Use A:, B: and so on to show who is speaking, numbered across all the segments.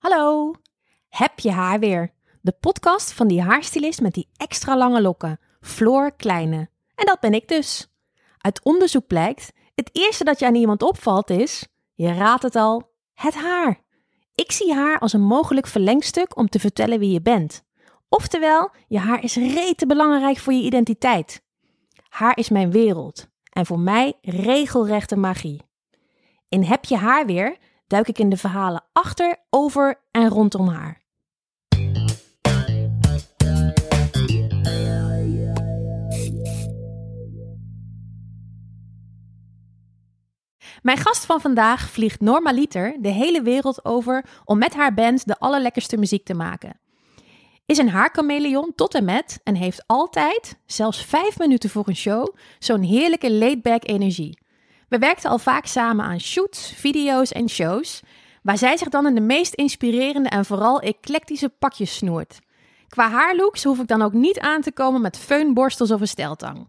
A: Hallo, heb je haar weer? De podcast van die haarstylist met die extra lange lokken, Floor Kleine. En dat ben ik dus. Uit onderzoek blijkt, het eerste dat je aan iemand opvalt is, je raadt het al, het haar. Ik zie haar als een mogelijk verlengstuk om te vertellen wie je bent. Oftewel, je haar is rete belangrijk voor je identiteit. Haar is mijn wereld en voor mij regelrechte magie. In Heb je haar weer duik ik in de verhalen achter, over en rondom haar. Mijn gast van vandaag vliegt normaliter de hele wereld over om met haar band de allerlekkerste muziek te maken. Is een haarkameleon tot en met en heeft altijd, zelfs vijf minuten voor een show, zo'n heerlijke laid-back energie. We werkten al vaak samen aan shoots, video's en shows, waar zij zich dan in de meest inspirerende en vooral eclectische pakjes snoert. Qua haarlooks hoef ik dan ook niet aan te komen met feunborstels of een steltang.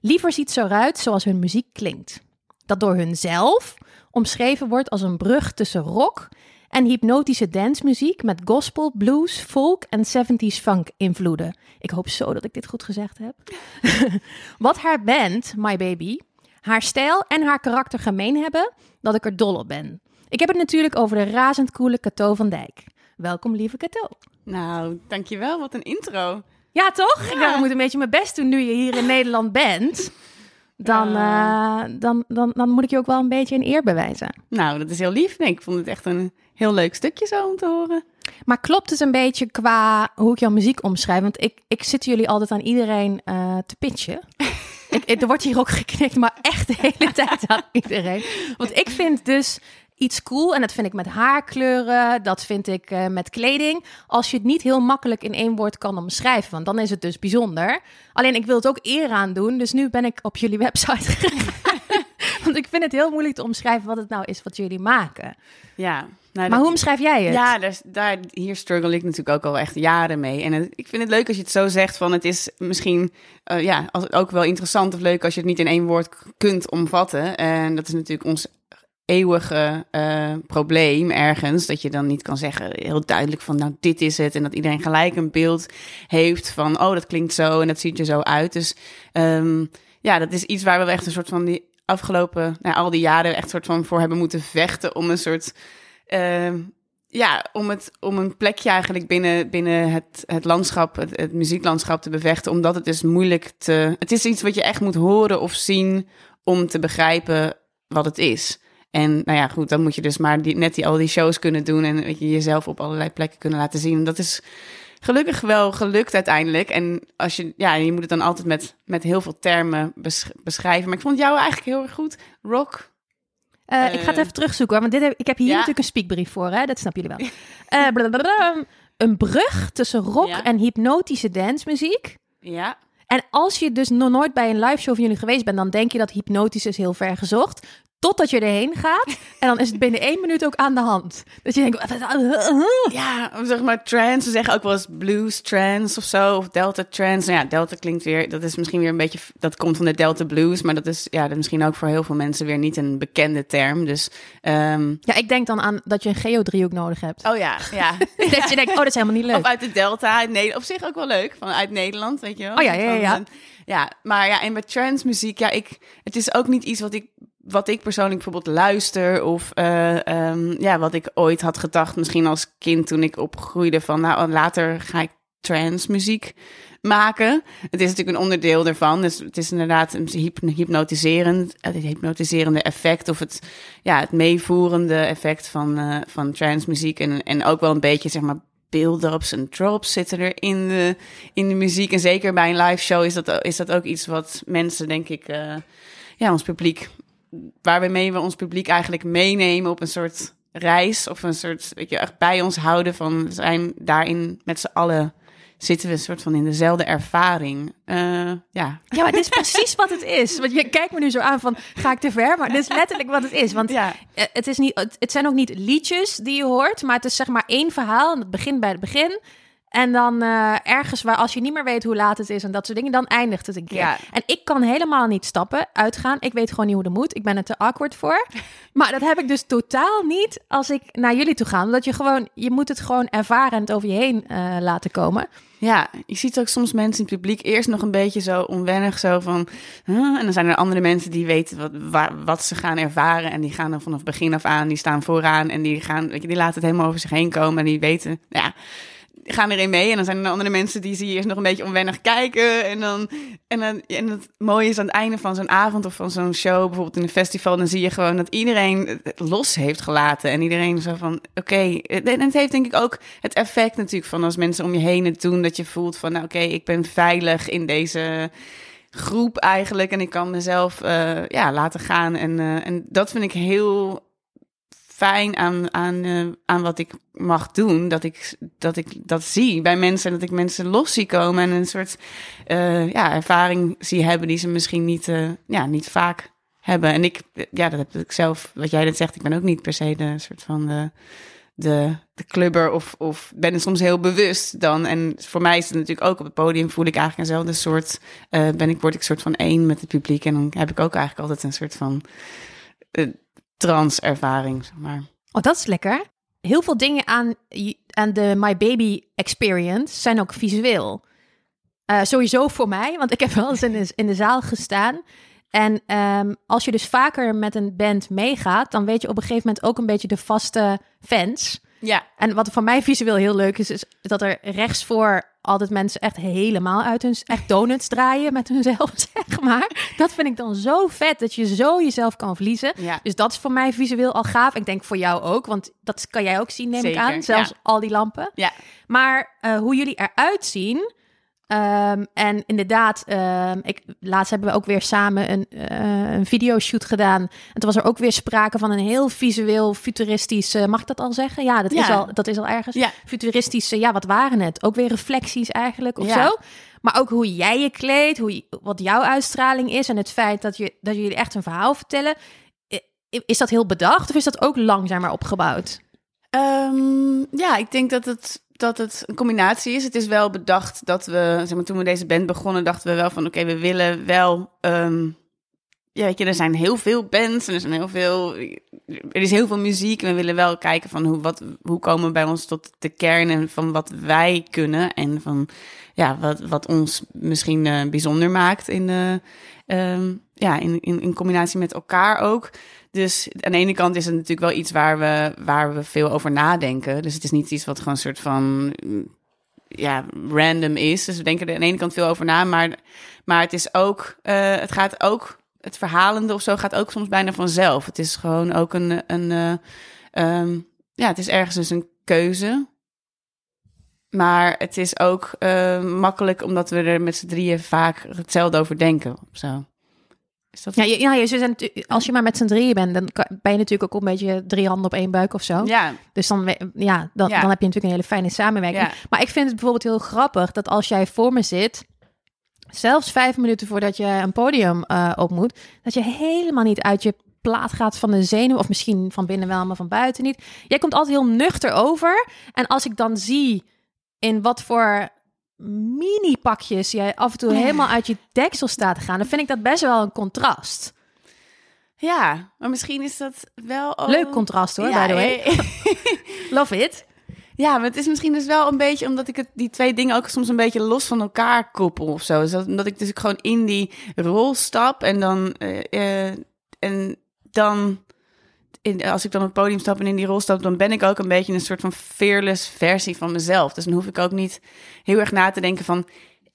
A: Liever ziet ze eruit zoals hun muziek klinkt. Dat door hunzelf omschreven wordt als een brug tussen rock en hypnotische dancemuziek met gospel, blues, folk en 70s funk invloeden. Ik hoop zo dat ik dit goed gezegd heb. Wat haar band, My Baby, haar stijl en haar karakter gemeen hebben, dat ik er dol op ben. Ik heb het natuurlijk over de razend coole Cato van Dijk. Welkom, lieve Cato.
B: Nou, dankjewel. Wat een intro.
A: Ja, toch? Ja. Ik moet een beetje mijn best doen nu je hier in Nederland bent. Dan, uh, dan, dan, dan moet ik je ook wel een beetje een eer bewijzen.
B: Nou, dat is heel lief. Nee, ik vond het echt een heel leuk stukje zo om te horen.
A: Maar klopt het een beetje qua hoe ik jouw muziek omschrijf? Want ik, ik zit jullie altijd aan iedereen uh, te pitchen. ik, er wordt hier ook geknikt, maar echt de hele tijd aan iedereen. Want ik vind dus iets cool. En dat vind ik met haarkleuren, dat vind ik uh, met kleding. Als je het niet heel makkelijk in één woord kan omschrijven, want dan is het dus bijzonder. Alleen ik wil het ook eer aan doen, dus nu ben ik op jullie website gegaan. want ik vind het heel moeilijk te omschrijven wat het nou is wat jullie maken.
B: Ja.
A: Nou, maar hoe omschrijf jij het?
B: Ja, daar, daar, hier struggle ik natuurlijk ook al echt jaren mee. En ik vind het leuk als je het zo zegt van het is misschien uh, ja, als, ook wel interessant of leuk als je het niet in één woord kunt omvatten. En dat is natuurlijk ons eeuwige uh, probleem ergens. Dat je dan niet kan zeggen heel duidelijk van nou dit is het. En dat iedereen gelijk een beeld heeft van oh dat klinkt zo en dat ziet er zo uit. Dus um, ja, dat is iets waar we echt een soort van die afgelopen, nou, al die jaren echt soort van voor hebben moeten vechten om een soort uh, ja, om, het, om een plekje eigenlijk binnen, binnen het, het landschap, het, het muzieklandschap te bevechten. Omdat het is moeilijk te. Het is iets wat je echt moet horen of zien om te begrijpen wat het is. En nou ja, goed, dan moet je dus maar die, net die, al die shows kunnen doen en weet je, jezelf op allerlei plekken kunnen laten zien. Dat is gelukkig wel gelukt uiteindelijk. En als je, ja, je moet het dan altijd met, met heel veel termen beschrijven. Maar ik vond jou eigenlijk heel erg goed. Rock.
A: Uh, ik ga het even terugzoeken, want dit heb, ik heb hier ja. natuurlijk een speakbrief voor, hè? dat snappen jullie wel. Uh, een brug tussen rock ja. en hypnotische dancemuziek.
B: Ja.
A: En als je dus nog nooit bij een live show van jullie geweest bent, dan denk je dat hypnotisch is heel ver gezocht. Totdat je erheen gaat. En dan is het binnen één minuut ook aan de hand. Dat je denkt...
B: Ja, zeg maar trance. Ze zeggen ook wel eens blues trance of zo. Of delta trance. Nou ja, delta klinkt weer... Dat is misschien weer een beetje... Dat komt van de delta blues. Maar dat is, ja, dat is misschien ook voor heel veel mensen weer niet een bekende term. Dus... Um...
A: Ja, ik denk dan aan dat je een geodriehoek nodig hebt.
B: Oh ja, ja.
A: dat je denkt, oh, dat is helemaal niet leuk.
B: Of uit de delta. Op zich ook wel leuk. Vanuit Nederland, weet je wel.
A: Oh ja, ja, ja. ja.
B: ja maar ja, en met trance muziek... Ja, ik... Het is ook niet iets wat ik wat ik persoonlijk bijvoorbeeld luister of uh, um, ja, wat ik ooit had gedacht, misschien als kind toen ik opgroeide van nou later ga ik trance muziek maken. Het is natuurlijk een onderdeel ervan, dus het is inderdaad een hypnotiserend, het hypnotiserende effect of het ja het meevoerende effect van uh, van trance muziek en en ook wel een beetje zeg maar build-ups en drops zitten er in de, in de muziek. En zeker bij een live show is dat, is dat ook iets wat mensen, denk ik, uh, ja, ons publiek waarmee we ons publiek eigenlijk meenemen op een soort reis of een soort, weet je, echt bij ons houden van we zijn daarin met z'n allen zitten we een soort van in dezelfde ervaring. Uh, ja.
A: ja, maar dit is precies wat het is. Want je kijkt me nu zo aan van, ga ik te ver? Maar dit is letterlijk wat het is. Want ja. het, is niet, het zijn ook niet liedjes die je hoort, maar het is zeg maar één verhaal en het begint bij het begin. En dan uh, ergens waar als je niet meer weet hoe laat het is en dat soort dingen, dan eindigt het een keer. Ja. En ik kan helemaal niet stappen, uitgaan. Ik weet gewoon niet hoe dat moet. Ik ben er te awkward voor. maar dat heb ik dus totaal niet als ik naar jullie toe ga. Omdat je gewoon, je moet het gewoon ervaren en het over je heen uh, laten komen.
B: Ja, je ziet ook soms mensen in het publiek eerst nog een beetje zo onwennig, zo van. Huh? En dan zijn er andere mensen die weten wat, wat, wat ze gaan ervaren. En die gaan dan vanaf begin af aan, die staan vooraan en die gaan, weet je, die laten het helemaal over zich heen komen. En die weten, ja, gaan erin mee. En dan zijn er andere mensen die zie eerst nog een beetje onwennig kijken. En dan, en dan en het mooie is aan het einde van zo'n avond of van zo'n show, bijvoorbeeld in een festival, dan zie je gewoon dat iedereen het los heeft gelaten. En iedereen zo van, oké. En het heeft denk ik ook het effect natuurlijk van als mensen om je heen het doen, dat je voelt van, nou, oké, ik ben veilig in deze groep eigenlijk. En ik kan mezelf uh, ja, laten gaan. En, uh, en dat vind ik heel fijn aan, aan, uh, aan wat ik mag doen. Dat ik, dat ik dat zie bij mensen. Dat ik mensen los zie komen. En een soort uh, ja, ervaring zie hebben die ze misschien niet, uh, ja, niet vaak hebben. En ik, ja, dat heb ik zelf, wat jij net zegt, ik ben ook niet per se de soort van de, de, de clubber. Of, of ben er soms heel bewust dan. En voor mij is het natuurlijk ook op het podium voel ik eigenlijk eenzelfde soort. ben ik, word ik soort van één met het publiek. En dan heb ik ook eigenlijk altijd een soort van transervaring, zeg maar.
A: Oh, dat is lekker. Heel veel dingen aan, aan de My Baby experience zijn ook visueel. Uh, sowieso voor mij, want ik heb wel eens in de, in de zaal gestaan. En um, als je dus vaker met een band meegaat, dan weet je op een gegeven moment ook een beetje de vaste fans.
B: Ja.
A: En wat voor mij visueel heel leuk is, is dat er rechts voor altijd mensen echt helemaal uit hun echt donuts draaien met hunzelf, zeg maar. Dat vind ik dan zo vet dat je zo jezelf kan verliezen. Ja. Dus dat is voor mij visueel al gaaf. Ik denk voor jou ook, want dat kan jij ook zien, neem ik aan. Zelfs al die lampen.
B: Ja.
A: Maar uh, hoe jullie eruit zien, Um, en inderdaad, um, ik, laatst hebben we ook weer samen een, uh, een videoshoot gedaan. En toen was er ook weer sprake van een heel visueel, futuristisch, uh, mag ik dat al zeggen? Ja, dat, ja. Is, al, dat is al ergens.
B: Ja.
A: Futuristische, ja, wat waren het? Ook weer reflecties eigenlijk of ja. zo. Maar ook hoe jij je kleedt, hoe je, wat jouw uitstraling is en het feit dat, je, dat jullie echt een verhaal vertellen. Is dat heel bedacht of is dat ook langzamer opgebouwd?
B: Um, ja, ik denk dat het dat het een combinatie is. Het is wel bedacht dat we, zeg maar, toen we deze band begonnen, dachten we wel van, oké, we willen wel, um, ja, weet je, er zijn heel veel bands en er zijn heel veel, er is heel veel muziek en we willen wel kijken van hoe, wat, hoe komen we bij ons tot de kern en van wat wij kunnen en van, ja, wat, wat ons misschien uh, bijzonder maakt in de, um, ja, in, in, in combinatie met elkaar ook. Dus aan de ene kant is het natuurlijk wel iets waar we, waar we veel over nadenken. Dus het is niet iets wat gewoon een soort van ja, random is. Dus we denken er aan de ene kant veel over na. Maar, maar het is ook, uh, het gaat ook, het verhalende of zo gaat ook soms bijna vanzelf. Het is gewoon ook een, een uh, um, ja, het is ergens dus een keuze. Maar het is ook uh, makkelijk omdat we er met z'n drieën vaak hetzelfde over denken. Of zo.
A: Is dat... Ja, ja, je, zijn, als je maar met z'n drieën bent, dan ben je natuurlijk ook een beetje drie handen op één buik of zo.
B: Ja.
A: Dus dan, ja, dan, ja. dan heb je natuurlijk een hele fijne samenwerking. Ja. Maar ik vind het bijvoorbeeld heel grappig dat als jij voor me zit, zelfs vijf minuten voordat je een podium uh, op moet, dat je helemaal niet uit je plaat gaat van de zenuw. Of misschien van binnen wel, maar van buiten niet. Jij komt altijd heel nuchter over. En als ik dan zie in wat voor mini-pakjes jij af en toe helemaal uit je deksel staat te gaan, dan vind ik dat best wel een contrast.
B: Ja, maar misschien is dat wel...
A: Leuk contrast hoor, ja, by the way. Love it.
B: Ja, maar het is misschien dus wel een beetje omdat ik het, die twee dingen ook soms een beetje los van elkaar koppel of zo. Dus dat, omdat ik dus gewoon in die rol stap en dan, uh, uh, en dan als ik dan op het podium stap en in die rol stap, dan ben ik ook een beetje een soort van fearless versie van mezelf. Dus dan hoef ik ook niet heel erg na te denken van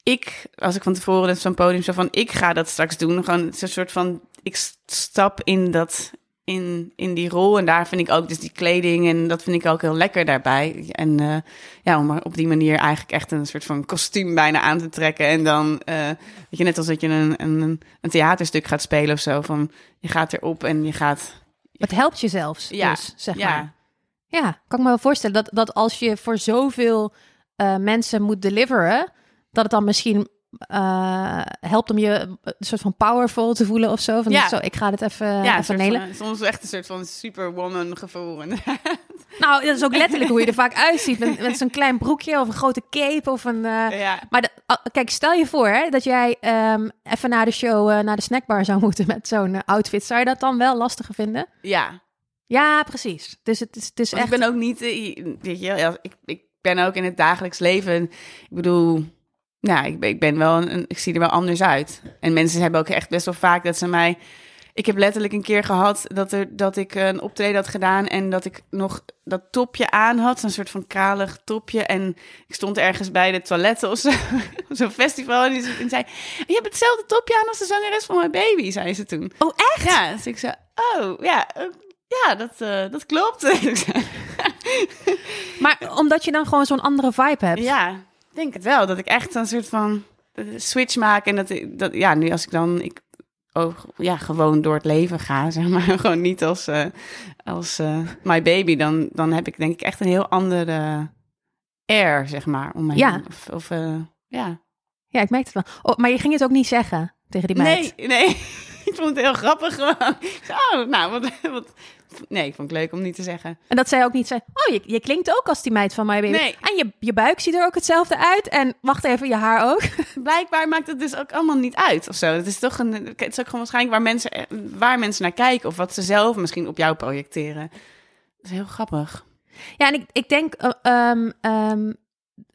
B: ik, als ik van tevoren zo'n podium zo van ik ga dat straks doen. Gewoon een soort van ik stap in dat in, in die rol. En daar vind ik ook dus die kleding en dat vind ik ook heel lekker daarbij. En uh, ja, om op die manier eigenlijk echt een soort van kostuum bijna aan te trekken. En dan, uh, weet je, net als dat je een, een, een theaterstuk gaat spelen of zo. Van je gaat erop en je gaat
A: het helpt je zelfs, ja. dus, zeg ja. maar. Ja, kan ik me wel voorstellen dat, dat als je voor zoveel uh, mensen moet deliveren, dat het dan misschien uh, helpt om je een soort van powerful te voelen of zo. Van
B: ja.
A: zo, ik ga dit even, ja, even nelen.
B: Van, soms echt een soort van superwoman gevoel.
A: Nou, dat is ook letterlijk hoe je er vaak uitziet. Met, met zo'n klein broekje of een grote cape of een... eh,
B: Ja.
A: Maar de- kijk, stel je voor hè, dat jij ehm, even na de show eh, naar de snackbar zou moeten met zo'n outfit. Zou je dat dan wel lastiger vinden?
B: ja.
A: Ja, precies. Dus het is, het is
B: Want
A: echt...
B: ik ben ook niet, eh, weet je, ja, ik, ik ben ook in het dagelijks leven. Ik bedoel, nou, ik ben, ik ben wel, een, ik zie er wel anders uit. En mensen hebben ook echt best wel vaak dat ze mij. Ik heb letterlijk een keer gehad dat, er, dat ik een optreden had gedaan en dat ik nog dat topje aan had, zo'n soort van kralig topje. En ik stond ergens bij de toiletten of zo, zo'n festival en die zei, je hebt hetzelfde topje aan als de zangeres van My Baby, zei ze toen.
A: Oh, echt?
B: Ja, dus ik zei, oh, ja, eh, ja, dat, eh, dat klopt.
A: Maar omdat je dan gewoon zo'n andere vibe hebt.
B: Ja, ik denk het wel. Dat ik echt een soort van eh, switch maak. En dat, dat ja, nu als ik dan ik, oh, ja, gewoon door het leven ga, zeg maar. Gewoon niet als, eh, als eh, my baby. Dan, dan heb ik denk ik echt een heel andere air, zeg maar. Om me
A: Ja.
B: heen. Of, of eh, ja.
A: Ja, ik merk het wel. Oh, maar je ging het ook niet zeggen tegen die meid?
B: Nee, nee. ik vond het heel grappig gewoon. Oh, nou, wat, wat... Nee, ik vond het leuk om niet te zeggen.
A: En dat zij ook niet zei, oh, je, je klinkt ook als die meid van My Baby.
B: Nee.
A: En je, je buik ziet er ook hetzelfde uit. En wacht even, je haar ook.
B: Blijkbaar maakt het dus ook allemaal niet uit of zo. Het is toch een, het is ook gewoon waarschijnlijk waar mensen, waar mensen naar kijken of wat ze zelf misschien op jou projecteren. Dat is heel grappig.
A: Ja, en ik, ik denk eh, ehm, ehm,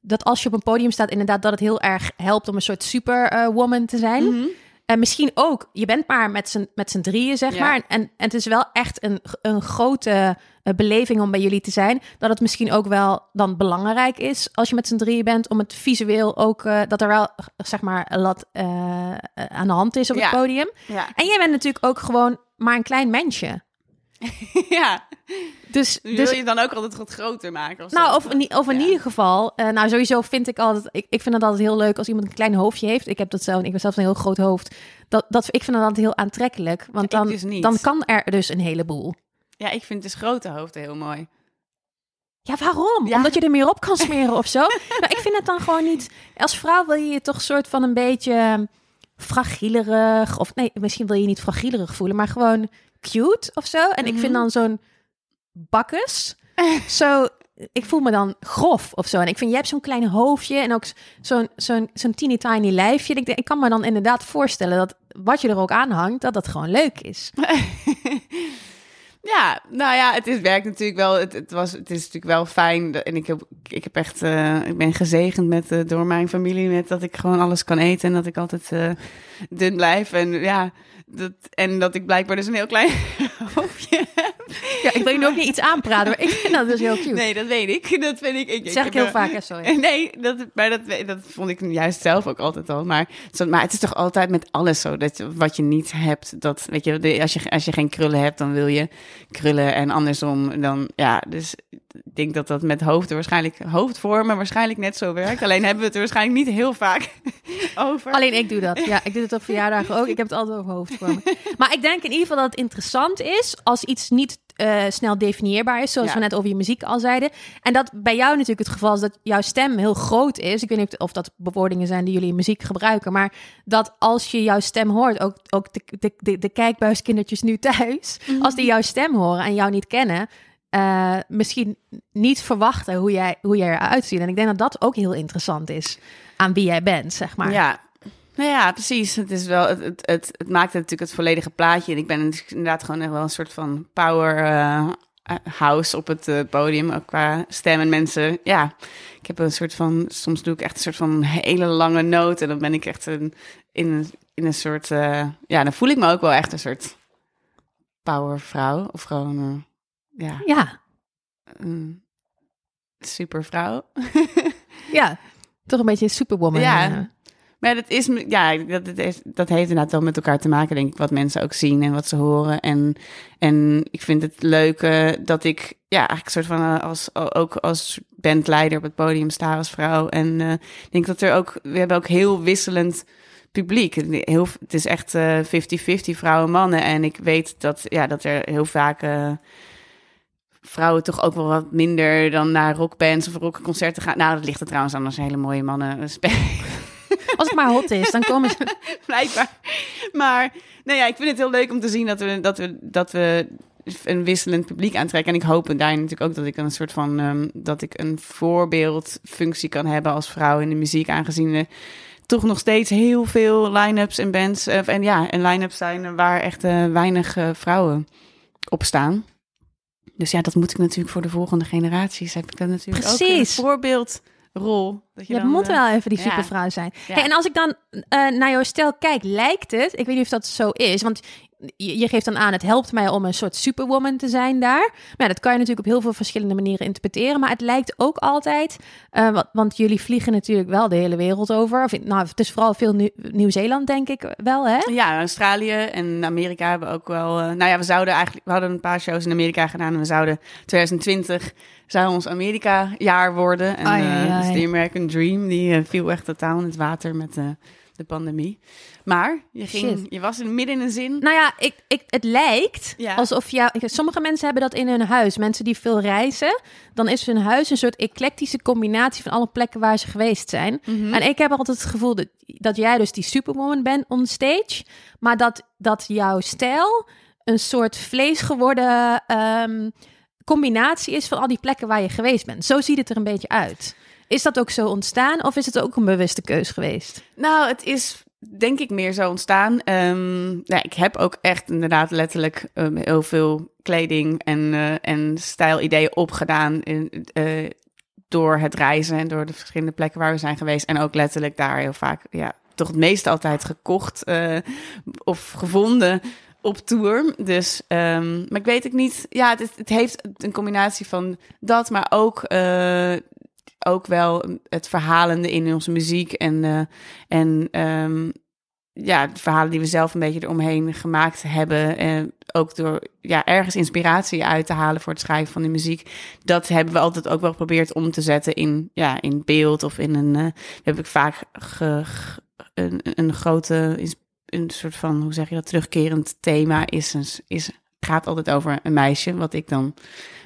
A: dat als je op een podium staat, inderdaad, dat het heel erg helpt om een soort superwoman te zijn.
B: Mhm.
A: En misschien ook, je bent maar met z'n, met z'n drieën, zeg
B: Ja.
A: maar. En, en het is wel echt een, een grote eh, beleving om bij jullie te zijn. Dat het misschien ook wel dan belangrijk is als je met z'n drieën bent, om het visueel ook, eh, dat er wel, zeg maar, een lat eh, aan de hand is op
B: Ja.
A: het podium.
B: Ja.
A: En jij bent natuurlijk ook gewoon maar een klein mensje.
B: ja.
A: Dus,
B: Wil
A: dus
B: je het dan ook altijd wat groter maken? Of?
A: Nou, of, in- of in
B: Ja.
A: ieder geval, eh, nou sowieso vind ik altijd, ik, ik vind het altijd heel leuk als iemand een klein hoofdje heeft. Ik heb dat zelf, ik ben zelf een heel groot hoofd. Dat, dat, ik vind dat altijd heel aantrekkelijk, want dan,
B: dus
A: dan kan er dus een heleboel.
B: Ja, ik vind dus grote hoofden heel mooi.
A: Ja, waarom?
B: Ja.
A: Omdat je er meer op kan smeren of zo? maar ik vind het dan gewoon niet... Als vrouw wil je je toch soort van een beetje fragielerig... Of nee, misschien wil je je niet fragielerig voelen, maar gewoon cute of zo. En ik vind
B: Mhm.
A: dan zo'n bakkes zo... Ik voel me dan grof of zo. En ik vind, jij hebt zo'n klein hoofdje en ook zo'n zo'n zo'n teeny tiny lijfje. Ik, denk, ik kan me dan inderdaad voorstellen dat wat je er ook aan hangt, dat dat gewoon leuk is.
B: Ja, nou ja, het is, werkt natuurlijk wel. Het, het, was, het is natuurlijk wel fijn. En ik, heb, ik, heb echt, eh, ik ben gezegend met, eh, door mijn familie met dat ik gewoon alles kan eten. En dat ik altijd eh, dun blijf. En ja, dat, en dat ik blijkbaar dus een heel klein hoofdje heb.
A: Ja, ik wil je nu ook niet iets aanpraten, maar ik vind dat dus heel cute.
B: Nee, dat weet ik. Dat vind ik. ik
A: dat zeg ik heel vaak, hè, sorry.
B: Nee, dat, maar dat, dat vond ik juist zelf ook altijd al. Maar, maar het is toch altijd met alles zo. Dat wat je niet hebt, dat weet je, als je, als je geen krullen hebt, dan wil je krullen. En andersom, dan ja. Dus ik denk dat dat met hoofden waarschijnlijk, hoofdvormen waarschijnlijk net zo werkt. Alleen hebben we het er waarschijnlijk niet heel vaak over.
A: Alleen ik doe dat. Ja, ik doe het op verjaardagen ook. Ik heb het altijd over hoofdvormen. Maar ik denk in ieder geval dat het interessant is als iets niet eh, snel definieerbaar is, zoals
B: Ja.
A: we net over je muziek al zeiden. En dat bij jou natuurlijk het geval is dat jouw stem heel groot is. Ik weet niet of dat bewoordingen zijn die jullie in muziek gebruiken, maar dat als je jouw stem hoort, ook, ook de, de, de, de kijkbuiskindertjes nu thuis, als die jouw stem horen en jou niet kennen, eh, misschien niet verwachten hoe jij, hoe jij eruit ziet. En ik denk dat dat ook heel interessant is aan wie jij bent, zeg maar.
B: Ja. Nou ja, precies. Het, is wel, het, het, het, het maakt natuurlijk het volledige plaatje. En ik ben inderdaad gewoon echt wel een soort van power eh, house op het eh, podium. Ook qua stem en mensen. Ja, ik heb een soort van... Soms doe ik echt een soort van hele lange noot. En dan ben ik echt een, in, in een soort... eh, ja, dan voel ik me ook wel echt een soort powervrouw. Of gewoon... ja,
A: Ja,
B: een supervrouw.
A: ja. Toch een beetje superwoman.
B: Ja.
A: eh.
B: Maar dat is, ja, dat, dat, is, dat heeft inderdaad wel met elkaar te maken, denk ik, wat mensen ook zien en wat ze horen. En, en ik vind het leuk eh, dat ik, ja, eigenlijk soort van eh, als, ook als bandleider op het podium sta als vrouw. En eh, ik denk dat er ook, we hebben ook heel wisselend publiek. Heel, het is echt eh 50-50 vrouwen mannen. En ik weet dat, ja, dat er heel vaak... vrouwen toch ook wel wat minder dan naar rockbands of rockconcerten gaan. Nou, dat ligt er trouwens aan als hele mooie mannen spelen.
A: Als het maar hot is, dan komen ze...
B: blijkbaar. Maar nou ja, ik vind het heel leuk om te zien dat we, dat we, dat we een wisselend publiek aantrekken. En ik hoop daar natuurlijk ook dat ik een soort van ehm, dat ik een voorbeeldfunctie kan hebben als vrouw in de muziek, aangezien er toch nog steeds heel veel line-ups en bands uh, en ja, en line-ups zijn waar echt uh, weinig uh, vrouwen op staan. Dus ja, dat moet ik natuurlijk voor de volgende generaties. Heb ik dan natuurlijk
A: Precies.
B: ook een voorbeeldrol. Dat
A: je,
B: dan,
A: moet wel even die
B: ja.
A: supervrouw zijn.
B: Ja.
A: Hey, en als ik dan naar jouw stijl kijk, lijkt het, ik weet niet of dat zo is, want je, je geeft dan aan, het helpt mij om een soort superwoman te zijn daar. Maar ja, dat kan je natuurlijk op heel veel verschillende manieren interpreteren. Maar het lijkt ook altijd, uh, want, want, jullie vliegen natuurlijk wel de hele wereld over. Of, nou, het is vooral veel Nieuw- Nieuw-Zeeland, denk ik wel, hè?
B: Ja, Australië en Amerika hebben ook wel. Uh, nou ja, we zouden eigenlijk, we hadden een paar shows in Amerika gedaan en we zouden 2020 zou ons Amerika-jaar worden. En
A: Ai, ai,
B: uh,
A: ai.
B: dus de American Dream die viel echt totaal in het water met de pandemie. Maar je, ging,
A: Shit.
B: je was in, midden in een zin.
A: Nou ja, ik, ik, het lijkt
B: Ja.
A: alsof jou, sommige mensen hebben dat in hun huis. Mensen die veel reizen, dan is hun huis een soort eclectische combinatie van alle plekken waar ze geweest zijn.
B: Mhm.
A: En ik heb altijd het gevoel dat, dat jij dus die superwoman bent on stage, maar dat, dat jouw stijl een soort vlees geworden ehm, combinatie is van al die plekken waar je geweest bent. Zo ziet het er een beetje uit. Is dat ook zo ontstaan of is het ook een bewuste keus geweest?
B: Nou, het is denk ik meer zo ontstaan. Um, ja, ik heb ook echt inderdaad letterlijk um, heel veel kleding en, uh, en stijlideeën opgedaan uh, door het reizen en door de verschillende plekken waar we zijn geweest. En ook letterlijk daar heel vaak, ja, toch het meeste altijd gekocht uh, of gevonden op tour. Dus, um, maar ik weet het niet. Ja, het, het, heeft een combinatie van dat, maar ook ook wel het verhalende in onze muziek en, uh, en um, ja, de verhalen die we zelf een beetje eromheen gemaakt hebben. En ook door ja, ergens inspiratie uit te halen voor het schrijven van de muziek. Dat hebben we altijd ook wel geprobeerd om te zetten in, ja, in beeld of in een. Uh, heb ik vaak een, een grote, een soort van, hoe zeg je dat, terugkerend thema is, is gaat altijd over een meisje, wat ik dan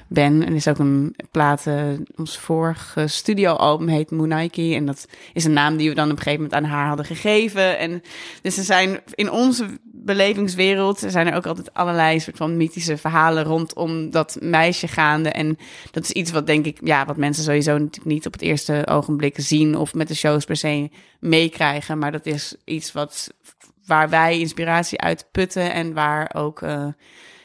B: ben. En er is ook een plaat, uh, ons vorige studioalbum heet Moonike. En dat is een naam die we dan op een gegeven moment aan haar hadden gegeven. En dus er zijn in onze belevingswereld zijn er ook altijd allerlei soort van mythische verhalen rondom dat meisje gaande. En dat is iets wat denk ik, ja, wat mensen sowieso natuurlijk niet op het eerste ogenblik zien of met de shows per se meekrijgen. Maar dat is iets wat waar wij inspiratie uit putten en waar ook, uh,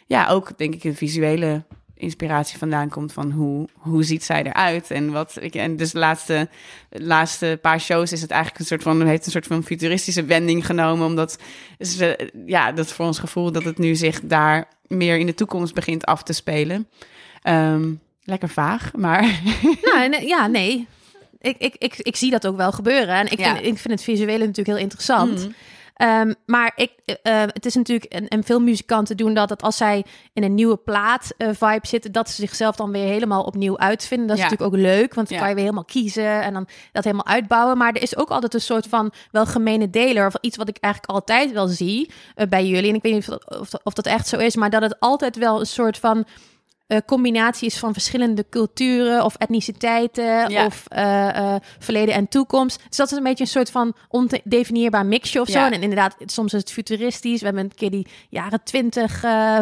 B: ja, ook denk ik een visuele inspiratie vandaan komt van hoe, hoe ziet zij eruit en wat ik en dus de laatste, de laatste paar shows is het eigenlijk een soort van heeft een soort van futuristische wending genomen omdat ze ja dat voor ons gevoel dat het nu zich daar meer in de toekomst begint af te spelen um, lekker vaag maar
A: nou nee, ja nee ik, ik, ik, ik zie dat ook wel gebeuren en ik,
B: Ja.
A: vind, ik vind het visuele natuurlijk heel interessant
B: Mm.
A: Um, maar ik, uh, het is natuurlijk, en, en, veel muzikanten doen dat, dat als zij in een nieuwe plaat uh, vibe zitten, dat ze zichzelf dan weer helemaal opnieuw uitvinden. Dat is
B: Ja.
A: natuurlijk ook leuk, want dan
B: Ja.
A: kan je weer helemaal kiezen en dan dat helemaal uitbouwen. Maar er is ook altijd een soort van wel gemene deler, of iets wat ik eigenlijk altijd wel zie uh, bij jullie. En ik weet niet of dat, of, dat, of dat echt zo is, maar dat het altijd wel een soort van uh, combinatie is van verschillende culturen of etniciteiten
B: Ja.
A: of uh, uh, verleden en toekomst. Dus dat is een beetje een soort van ondefinieerbaar mixje of zo.
B: Ja.
A: En inderdaad, soms is het futuristisch. We hebben een keer die jaren twintig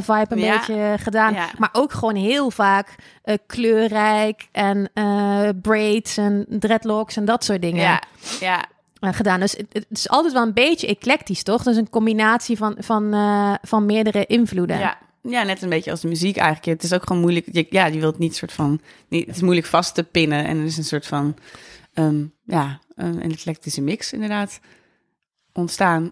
A: vibe een
B: Ja.
A: beetje gedaan. Maar ook gewoon heel vaak kleurrijk en braids en dreadlocks en dat soort dingen.
B: ja ja
A: uh, gedaan. Dus het, het is altijd wel een beetje eclectisch, toch? Dus een combinatie van, van, uh, van meerdere invloeden.
B: Ja. Ja, net een beetje als de muziek eigenlijk. Het is ook gewoon moeilijk. Je, ja, je wilt niet soort van. Niet, het is moeilijk vast te pinnen. En er is een soort van. Um, ja, een eclectische mix inderdaad ontstaan.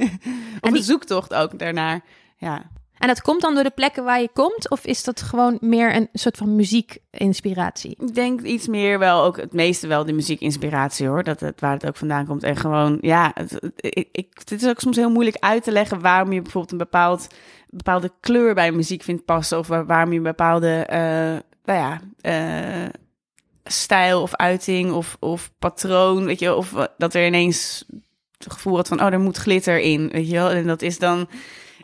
B: of
A: die-
B: zoektocht ook daarnaar. Ja.
A: En dat komt dan door de plekken waar je komt? Of is dat gewoon meer een soort van muziekinspiratie?
B: Ik denk iets meer wel, ook het meeste wel de muziekinspiratie hoor. Dat het, waar het ook vandaan komt. En gewoon, ja, het, het, ik, ik, het is ook soms heel moeilijk uit te leggen waarom je bijvoorbeeld een bepaald, bepaalde kleur bij muziek vindt passen. Of waar, waarom je een bepaalde, uh, nou ja, uh, stijl of uiting of, of patroon, weet je, of dat er ineens het gevoel had van, oh, er moet glitter in, weet je wel. En dat is dan...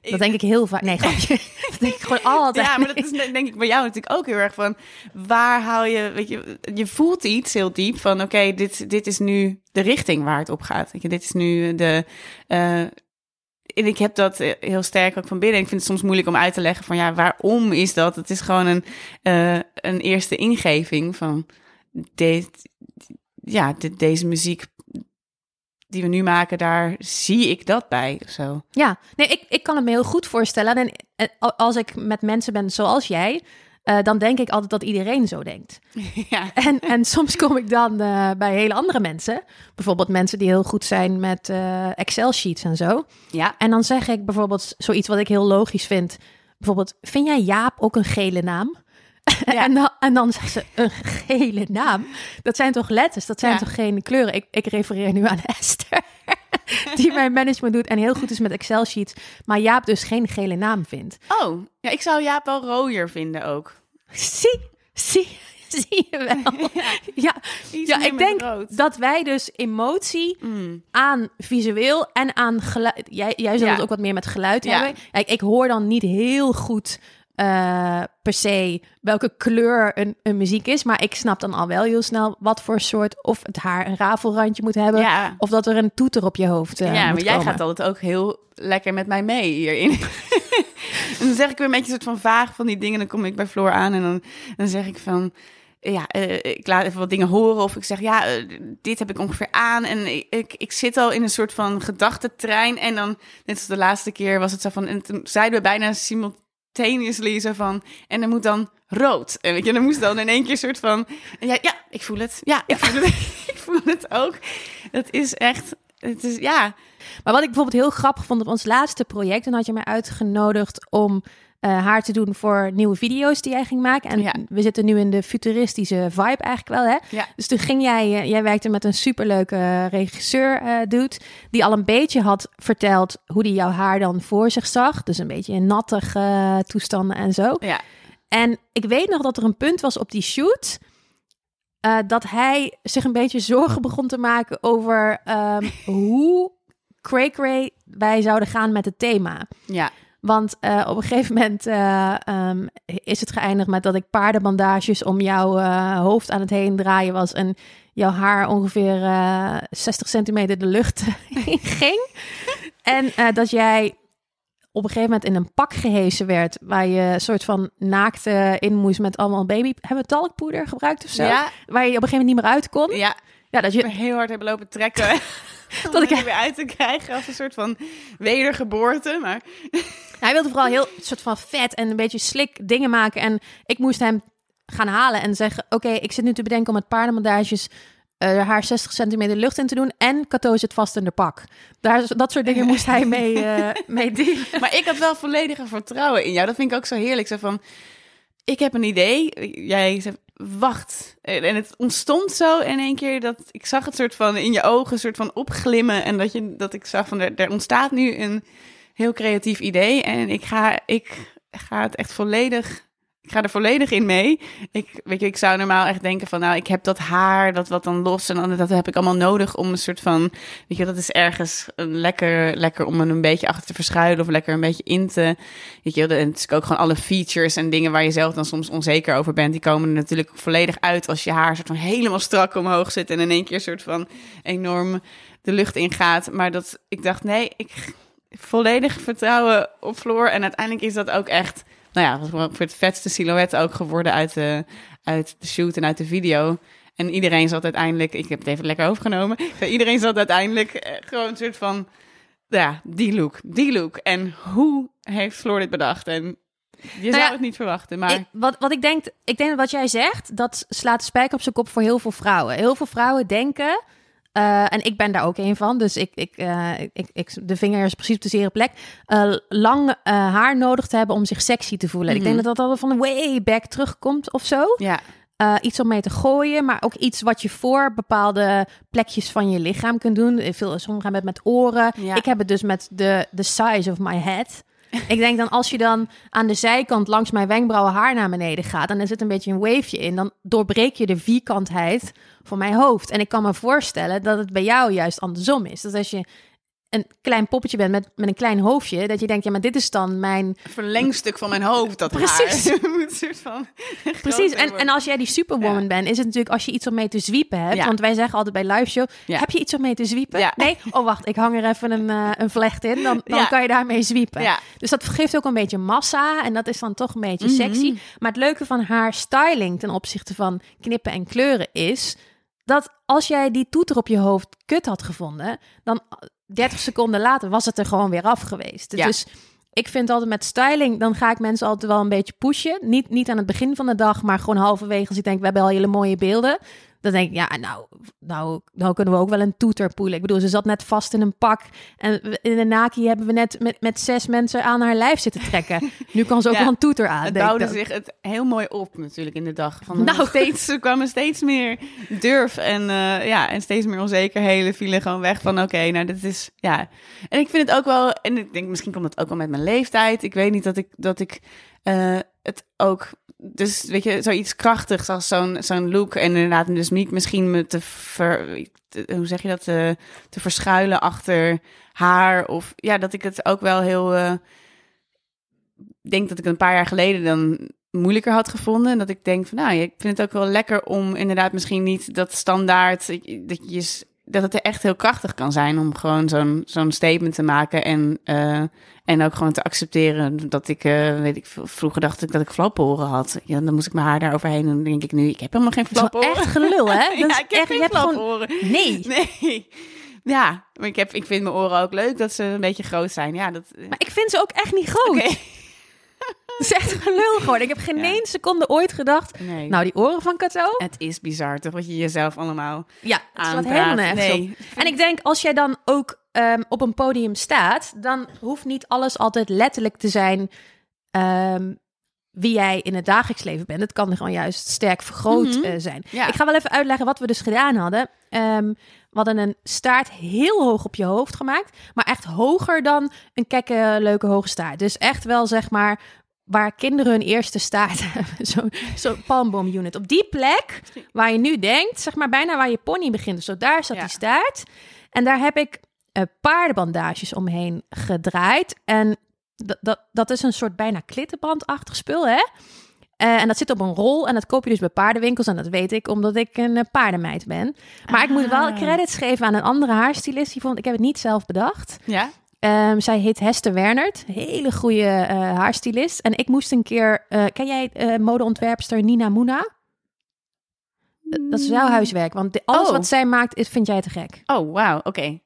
A: Dat denk ik heel vaak. Nee, grapje. dat denk ik gewoon altijd.
B: Ja, maar dat is denk ik bij jou natuurlijk ook heel erg van... waar haal je... Weet je, je voelt iets heel diep van... oké, dit, dit is nu de richting waar het op gaat. Weet je, dit is nu de... Uh, en ik heb dat eh, heel sterk ook van binnen. Ik vind het soms moeilijk om uit te leggen van ja, waarom is dat? Het is gewoon een, uh, een eerste ingeving van dit, ja, dit, deze muziek die we nu maken, daar zie ik dat bij of zo.
A: Ja, nee, ik, ik kan het me heel goed voorstellen. En, en als ik met mensen ben zoals jij, uh, dan denk ik altijd dat iedereen zo denkt. Ja. En, en soms kom ik dan uh, bij hele andere mensen. Bijvoorbeeld mensen die heel goed zijn met uh, Excel-sheets en zo.
B: Ja.
A: En dan zeg ik bijvoorbeeld zoiets wat ik heel logisch vind. Bijvoorbeeld, vind jij Jaap ook een gele naam? Ja. en, dan, en dan zegt ze, een gele naam? Dat zijn toch letters? Dat zijn ja. toch geen kleuren? Ik, ik refereer nu aan Esther. die mijn management doet en heel goed is met Excel sheets, maar Jaap dus geen gele naam vindt.
B: Oh, ja, ik zou Jaap wel rooier vinden ook.
A: Zie, zie, zie je wel. Ja, ja, ik denk dat wij dus emotie mm. aan visueel en aan geluid. Jij, jij het ook wat meer met geluid hebben. ik, ik hoor dan niet heel goed uh, per se welke kleur een, een, muziek is. Maar ik snap dan al wel heel snel wat voor soort... of het haar een rafelrandje moet hebben...
B: Ja.
A: of dat er een toeter op je hoofd uh,
B: Ja,
A: maar
B: jij gaat altijd ook heel lekker met mij mee hierin. en dan zeg ik weer een beetje een soort van vaag van die dingen. Dan kom ik bij Floor aan en dan, dan zeg ik van ja, uh, ik laat even wat dingen horen. Of ik zeg, ja, uh, dit heb ik ongeveer aan. En ik, ik, ik, zit al in een soort van gedachtentrein. En dan, net als de laatste keer, was het zo van... En toen zeiden we bijna simultaan simultaneously zo van... En dan moet dan rood. En weet je, dan moest dan in één keer soort van... Ja, ja ik voel het. Ja, ik voel het. ik voel het ook. Het is echt... Het is, ja...
A: Maar wat ik bijvoorbeeld heel grappig vond op ons laatste project... dan had je mij uitgenodigd om uh, haar te doen voor nieuwe video's die jij ging maken. En
B: ja.
A: we zitten nu in de futuristische vibe eigenlijk wel, hè?
B: Ja.
A: Dus toen ging jij, uh, jij werkte met een superleuke regisseur, uh, dude, die al een beetje had verteld hoe die jouw haar dan voor zich zag. Dus een beetje in nattige toestanden en zo.
B: Ja.
A: En ik weet nog dat er een punt was op die shoot... Dat hij zich een beetje zorgen begon te maken over um, hoe cray-cray wij zouden gaan met het thema.
B: Ja.
A: Want uh, op een gegeven moment uh, um, is het geëindigd met dat ik paardenbandages om jouw uh, hoofd aan het heen draaien was. En jouw haar ongeveer 60 centimeter de lucht in ging. en dat jij op een gegeven moment in een pak gehesen werd. Waar je een soort van naakte in moest met allemaal baby... Hebben we talkpoeder gebruikt of zo?
B: Ja.
A: Waar je op een gegeven moment niet meer uit kon?
B: Ja.
A: Ja, dat je
B: heel hard hebben lopen trekken. dat ik er weer uit te krijgen als een soort van wedergeboorte. Maar
A: hij wilde vooral heel soort van vet en een beetje slik dingen maken. En ik moest hem gaan halen en zeggen: Oké, okay, ik zit nu te bedenken om met paardenbandages uh, haar 60 centimeter lucht in te doen. En Kato zit vast in de pak. Daar, dat soort dingen moest hij mee, uh, mee dealen.
B: Maar ik had wel volledige vertrouwen in jou. Dat vind ik ook zo heerlijk. Zo van, ik heb een idee. Jij zegt, wacht. En het ontstond zo in één keer dat ik zag het soort van in je ogen soort van opglimmen. En dat, je, dat ik zag van, er, er ontstaat nu een heel creatief idee. En ik ga, ik ga het echt volledig ik ga er volledig in mee. Ik, weet je, ik zou normaal echt denken van, nou, ik heb dat haar, dat wat dan los en dan, dat heb ik allemaal nodig om een soort van, weet je, dat is ergens een lekker, lekker om een beetje achter te verschuilen of lekker een beetje in te, weet je, en het is ook gewoon alle features en dingen waar je zelf dan soms onzeker over bent, die komen er natuurlijk volledig uit als je haar soort van helemaal strak omhoog zit en in één keer soort van enorm de lucht ingaat. Maar dat, ik dacht, nee, ik volledig vertrouwen op Floor en uiteindelijk is dat ook echt nou ja, voor het vetste silhouet ook geworden uit de, uit de shoot en uit de video. En iedereen zat uiteindelijk, ik heb het even lekker overgenomen. Iedereen zat uiteindelijk eh, gewoon een soort van, ja, die look, die look. En hoe heeft Floor dit bedacht? En je nou zou ja, het niet verwachten, maar...
A: Ik, wat, wat ik denk, ik denk dat wat jij zegt, dat slaat de spijker op zijn kop voor heel veel vrouwen. Heel veel vrouwen denken uh, en ik ben daar ook een van. Dus ik, ik, uh, ik, ik, de vinger is precies op de zere plek. Uh, lang haar nodig te hebben om zich sexy te voelen. Mm -hmm. Ik denk dat dat al van way back terugkomt of zo.
B: Ja.
A: iets om mee te gooien, maar ook iets wat je voor bepaalde plekjes van je lichaam kunt doen. Veel, sommigen hebben het met oren.
B: Ja.
A: Ik heb het dus met de, de size of my head. Ik denk dan als je dan aan de zijkant langs mijn wenkbrauwen haar naar beneden gaat... en er zit een beetje een waveje in... dan doorbreek je de vierkantheid van mijn hoofd. En ik kan me voorstellen dat het bij jou juist andersom is. Dat als je een klein poppetje bent met, met een klein hoofdje, dat je denkt, ja, maar dit is dan mijn...
B: Verlengstuk van mijn hoofd, dat
A: Precies.
B: haar. Moet een soort van
A: Precies, en, en als jij die superwoman
B: Ja.
A: bent, is het natuurlijk als je iets om mee te zwiepen hebt.
B: Ja.
A: Want wij zeggen altijd bij live show,
B: Ja.
A: heb je iets om mee te zwiepen?
B: Ja.
A: Nee? Oh, wacht, ik hang er even een, eh, een vlecht in. Dan, dan kan je daarmee zwiepen.
B: Ja.
A: Dus dat geeft ook een beetje massa en dat is dan toch een beetje
B: Mhm.
A: sexy. Maar het leuke van haar styling ten opzichte van knippen en kleuren is dat als jij die toeter op je hoofd kut had gevonden, dan 30 seconden later was het er gewoon weer af geweest.
B: Ja.
A: Dus ik vind altijd met styling, dan ga ik mensen altijd wel een beetje pushen. Niet, niet aan het begin van de dag, maar gewoon halverwege als ik denk, we hebben al hele mooie beelden. Dan denk ik, ja, nou, nou, nou kunnen we ook wel een toeter poelen. Ik bedoel, ze zat net vast in een pak. En in de Naki hebben we net met, met zes mensen aan haar lijf zitten trekken. Nu kan ze ook
B: Ja,
A: wel een toeter aan.
B: Het bouwde zich het heel mooi op natuurlijk in de dag. Van
A: Nou.
B: steeds, er kwamen steeds meer durf en, eh, ja, en steeds meer onzekerheden vielen gewoon weg van oké, nou dit is, ja. En ik vind het ook wel, en ik denk misschien komt het ook wel met mijn leeftijd. Ik weet niet dat ik, dat ik eh, het ook, dus weet je, zoiets krachtigs als zo'n zo'n look en inderdaad dus niet misschien me te hoe zeg je dat, te, te verschuilen achter haar of ja, dat ik het ook wel heel... eh, denk dat ik het een paar jaar geleden dan moeilijker had gevonden. En dat ik denk van, nou, ik vind het ook wel lekker om inderdaad misschien niet dat standaard, dat je dat het er echt heel krachtig kan zijn om gewoon zo'n zo'n statement te maken en uh, en ook gewoon te accepteren dat ik, uh, weet ik, vroeger dacht ik dat ik flaporen had. Ja, dan moest ik mijn haar daar overheen en dan denk ik nu, ik heb helemaal geen flaporen.
A: echt gelul, hè? Dat
B: ja,
A: is
B: ik heb
A: echt,
B: geen
A: hebt gewoon...
B: flaporen.
A: Nee.
B: Nee. Ja, maar ik, heb, ik vind mijn oren ook leuk dat ze een beetje groot zijn. Ja, dat...
A: Maar ik vind ze ook echt niet groot.
B: Oké.
A: Het is echt gelul gewoon. Ik heb geen
B: Ja.
A: één seconde ooit gedacht...
B: Nee.
A: Nou, die oren van Kato?
B: het is bizar toch, wat je jezelf allemaal
A: Ja, het slaat helemaal nergens.
B: Nee.
A: En ik denk, als jij dan ook ehm, op een podium staat, dan hoeft niet alles altijd letterlijk te zijn ehm, wie jij in het dagelijks leven bent. Het kan gewoon juist sterk vergroot
B: Mhm.
A: eh, zijn.
B: Ja.
A: Ik ga wel even uitleggen wat we dus gedaan hadden. Ehm, we hadden een staart heel hoog op je hoofd gemaakt, maar echt hoger dan een kekke, leuke hoge staart. Dus echt wel zeg maar waar kinderen hun eerste staart hebben. Zo'n zo palmboom-unit. Op die plek waar je nu denkt, zeg maar bijna waar je pony begint. Dus zo daar zat
B: Ja.
A: die staart. En daar heb ik eh, paardenbandages omheen gedraaid. En dat, dat, dat is een soort bijna klittenbandachtig spul, hè? Eh, en dat zit op een rol en dat koop je dus bij paardenwinkels. En dat weet ik omdat ik een eh, paardenmeid ben. Maar ik moet wel
B: Ah.
A: credits geven aan een andere haarstylist. Die vond, ik heb het niet zelf bedacht.
B: Ja?
A: Ehm, zij heet Hester Wernert. Hele goede eh, haarstylist. En ik moest een keer... eh, ken jij eh modeontwerpster Nina Moena? Dat is jouw huiswerk. Want de- alles
B: Oh.
A: wat zij maakt, is, vind jij te gek.
B: Oh, wauw, oké.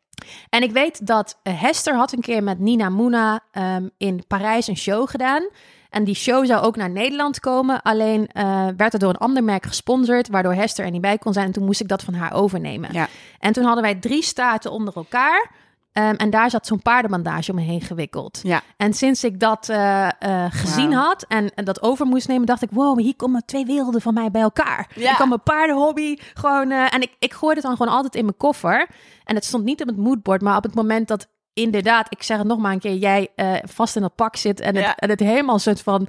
A: En ik weet dat Hester had een keer met Nina Moena ehm, in Parijs een show gedaan. En die show zou ook naar Nederland komen. Alleen werd er door een ander merk gesponsord, waardoor Hester er niet bij kon zijn. En toen moest ik dat van haar overnemen.
B: Ja.
A: En toen hadden wij drie staarten onder elkaar. Ehm, en daar zat zo'n paardenbandage omheen gewikkeld.
B: Ja.
A: En sinds ik dat eh, eh, gezien had en, en dat over moest nemen, dacht ik: wow, hier komen twee werelden van mij bij elkaar.
B: Ja.
A: Ik kan mijn paardenhobby gewoon. eh, en ik, ik gooide het dan gewoon altijd in mijn koffer. En het stond niet op het moodboard, maar op het moment dat inderdaad, ik zeg het nog maar een keer, jij vast in dat pak zit en het,
B: Ja.
A: en het helemaal soort van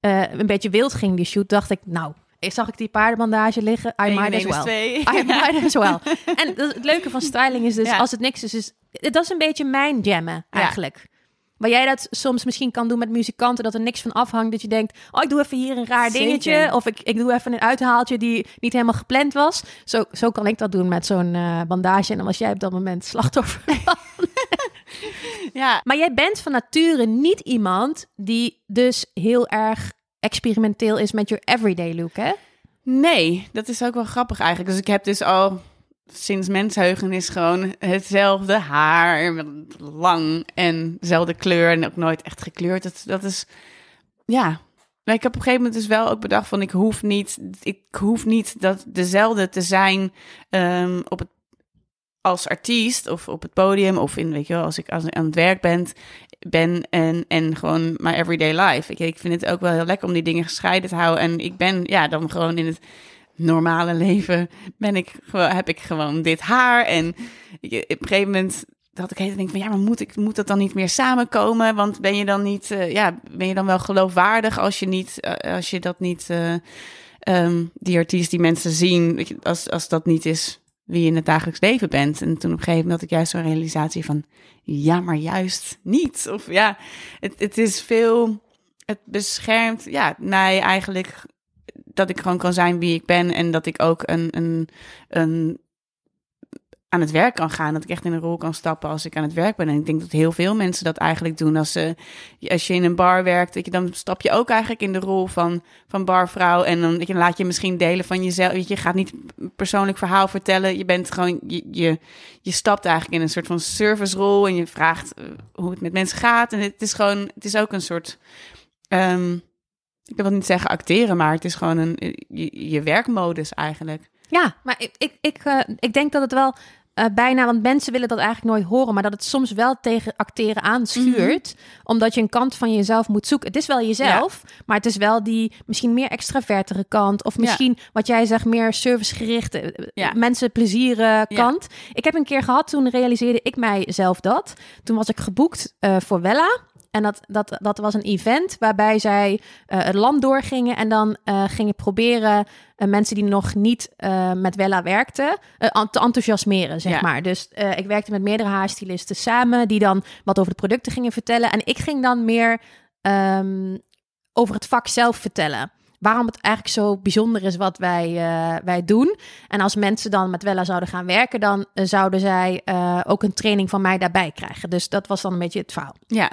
A: een beetje wild ging, die shoot, dacht ik: nou, zag ik die paardenbandage liggen? I might as well.
B: twee.
A: I might as well. En het leuke van styling is dus,
B: Ja.
A: als het niks is, is dat is een beetje mijn jammen eigenlijk. Waar jij dat soms misschien kan doen met muzikanten, dat er niks van afhangt. Dat je denkt, oh, ik doe even hier een raar
B: Zeker.
A: dingetje. Of ik, ik doe even een uithaaltje die niet helemaal gepland was. Zo, zo kan ik dat doen met zo'n eh, bandage. En dan was jij op dat moment slachtoffer.
B: Ja,
A: maar jij bent van nature niet iemand die dus heel erg experimenteel is met je everyday look, hè?
B: nee, dat is ook wel grappig eigenlijk. Dus ik heb dus al sinds mensheugenis gewoon hetzelfde haar, lang en dezelfde kleur en ook nooit echt gekleurd. Dat, dat is, ja. Maar ik heb op een gegeven moment dus wel ook bedacht van ik hoef niet, ik hoef niet dat dezelfde te zijn ehm, op het als artiest of op het podium of in, weet je wel, als ik als ik aan het werk ben, ben en, en gewoon mijn everyday life. Ik, ik vind het ook wel heel lekker om die dingen gescheiden te houden. En ik ben ja, dan gewoon in het normale leven ben ik heb ik gewoon dit haar. En op een gegeven moment dat ik denk van ja, maar moet ik moet dat dan niet meer samenkomen? Want ben je dan niet, eh, ja, ben je dan wel geloofwaardig als je niet, eh, als je dat niet, eh, ehm, die artiest die mensen zien, als als dat niet is wie je in het dagelijks leven bent. En toen op een gegeven moment had ik juist zo'n realisatie van, ja, maar juist niet. Of ja, het, het is veel, het beschermt ja, mij eigenlijk dat ik gewoon kan zijn wie ik ben en dat ik ook een, een, een aan het werk kan gaan. Dat ik echt in een rol kan stappen als ik aan het werk ben. En ik denk dat heel veel mensen dat eigenlijk doen. Als, ze, als je in een bar werkt, weet je, dan stap je ook eigenlijk in de rol van, van barvrouw. En dan, laat je misschien delen van jezelf. Je, gaat niet persoonlijk verhaal vertellen. Je bent gewoon, je, je, je stapt eigenlijk in een soort van servicerol. En je vraagt eh, hoe het met mensen gaat. En het is gewoon, het is ook een soort. Um, ik wil niet zeggen acteren, maar het is gewoon een, je, je werkmodus eigenlijk.
A: Ja, maar ik, ik, ik, uh, ik denk dat het wel uh, bijna, want mensen willen dat eigenlijk nooit horen, maar dat het soms wel tegen acteren aanschuurt, mm omdat je een kant van jezelf moet zoeken. Het is wel jezelf, maar het is wel die misschien meer extravertere kant, of misschien wat jij zegt, meer servicegerichte, eh, ja. mensen plezieren kant. Ik heb een keer gehad, toen realiseerde ik mijzelf dat. Toen was ik geboekt uh, voor Wella. En dat, dat, dat was een event waarbij zij uh, het land doorgingen en dan uh, gingen proberen uh, mensen die nog niet met Wella werkten te enthousiasmeren, zeg maar. Dus ik werkte met meerdere haarstylisten samen die dan wat over de producten gingen vertellen. En ik ging dan meer um, over het vak zelf vertellen waarom het eigenlijk zo bijzonder is wat wij, uh, wij doen. En als mensen dan met Wella zouden gaan werken, dan uh, zouden zij uh, ook een training van mij daarbij krijgen. Dus dat was dan een beetje het verhaal.
B: Ja,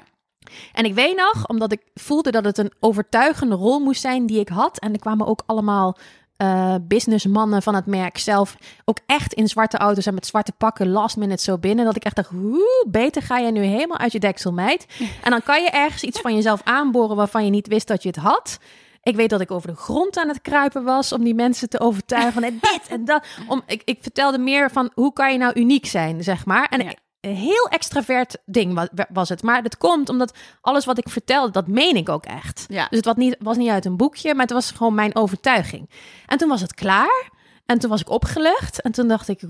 A: en ik weet nog, omdat ik voelde dat het een overtuigende rol moest zijn die ik had. En er kwamen ook allemaal uh, businessmannen van het merk zelf ook echt in zwarte auto's en met zwarte pakken last minute zo binnen. Dat ik echt dacht, hoe beter ga je nu helemaal uit je deksel, meid. En dan kan je ergens iets van jezelf aanboren waarvan je niet wist dat je het had. Ik weet dat ik over de grond aan het kruipen was om die mensen te overtuigen van dit en dat. Om, ik, ik vertelde meer van hoe kan je nou uniek zijn, zeg maar. En ja een heel extravert ding was het. Maar het komt omdat alles wat ik vertelde, dat meen ik ook echt. Ja. Dus het was niet, was niet uit een boekje, maar het was gewoon mijn overtuiging. En toen was het klaar. En toen was ik opgelucht. En toen dacht ik,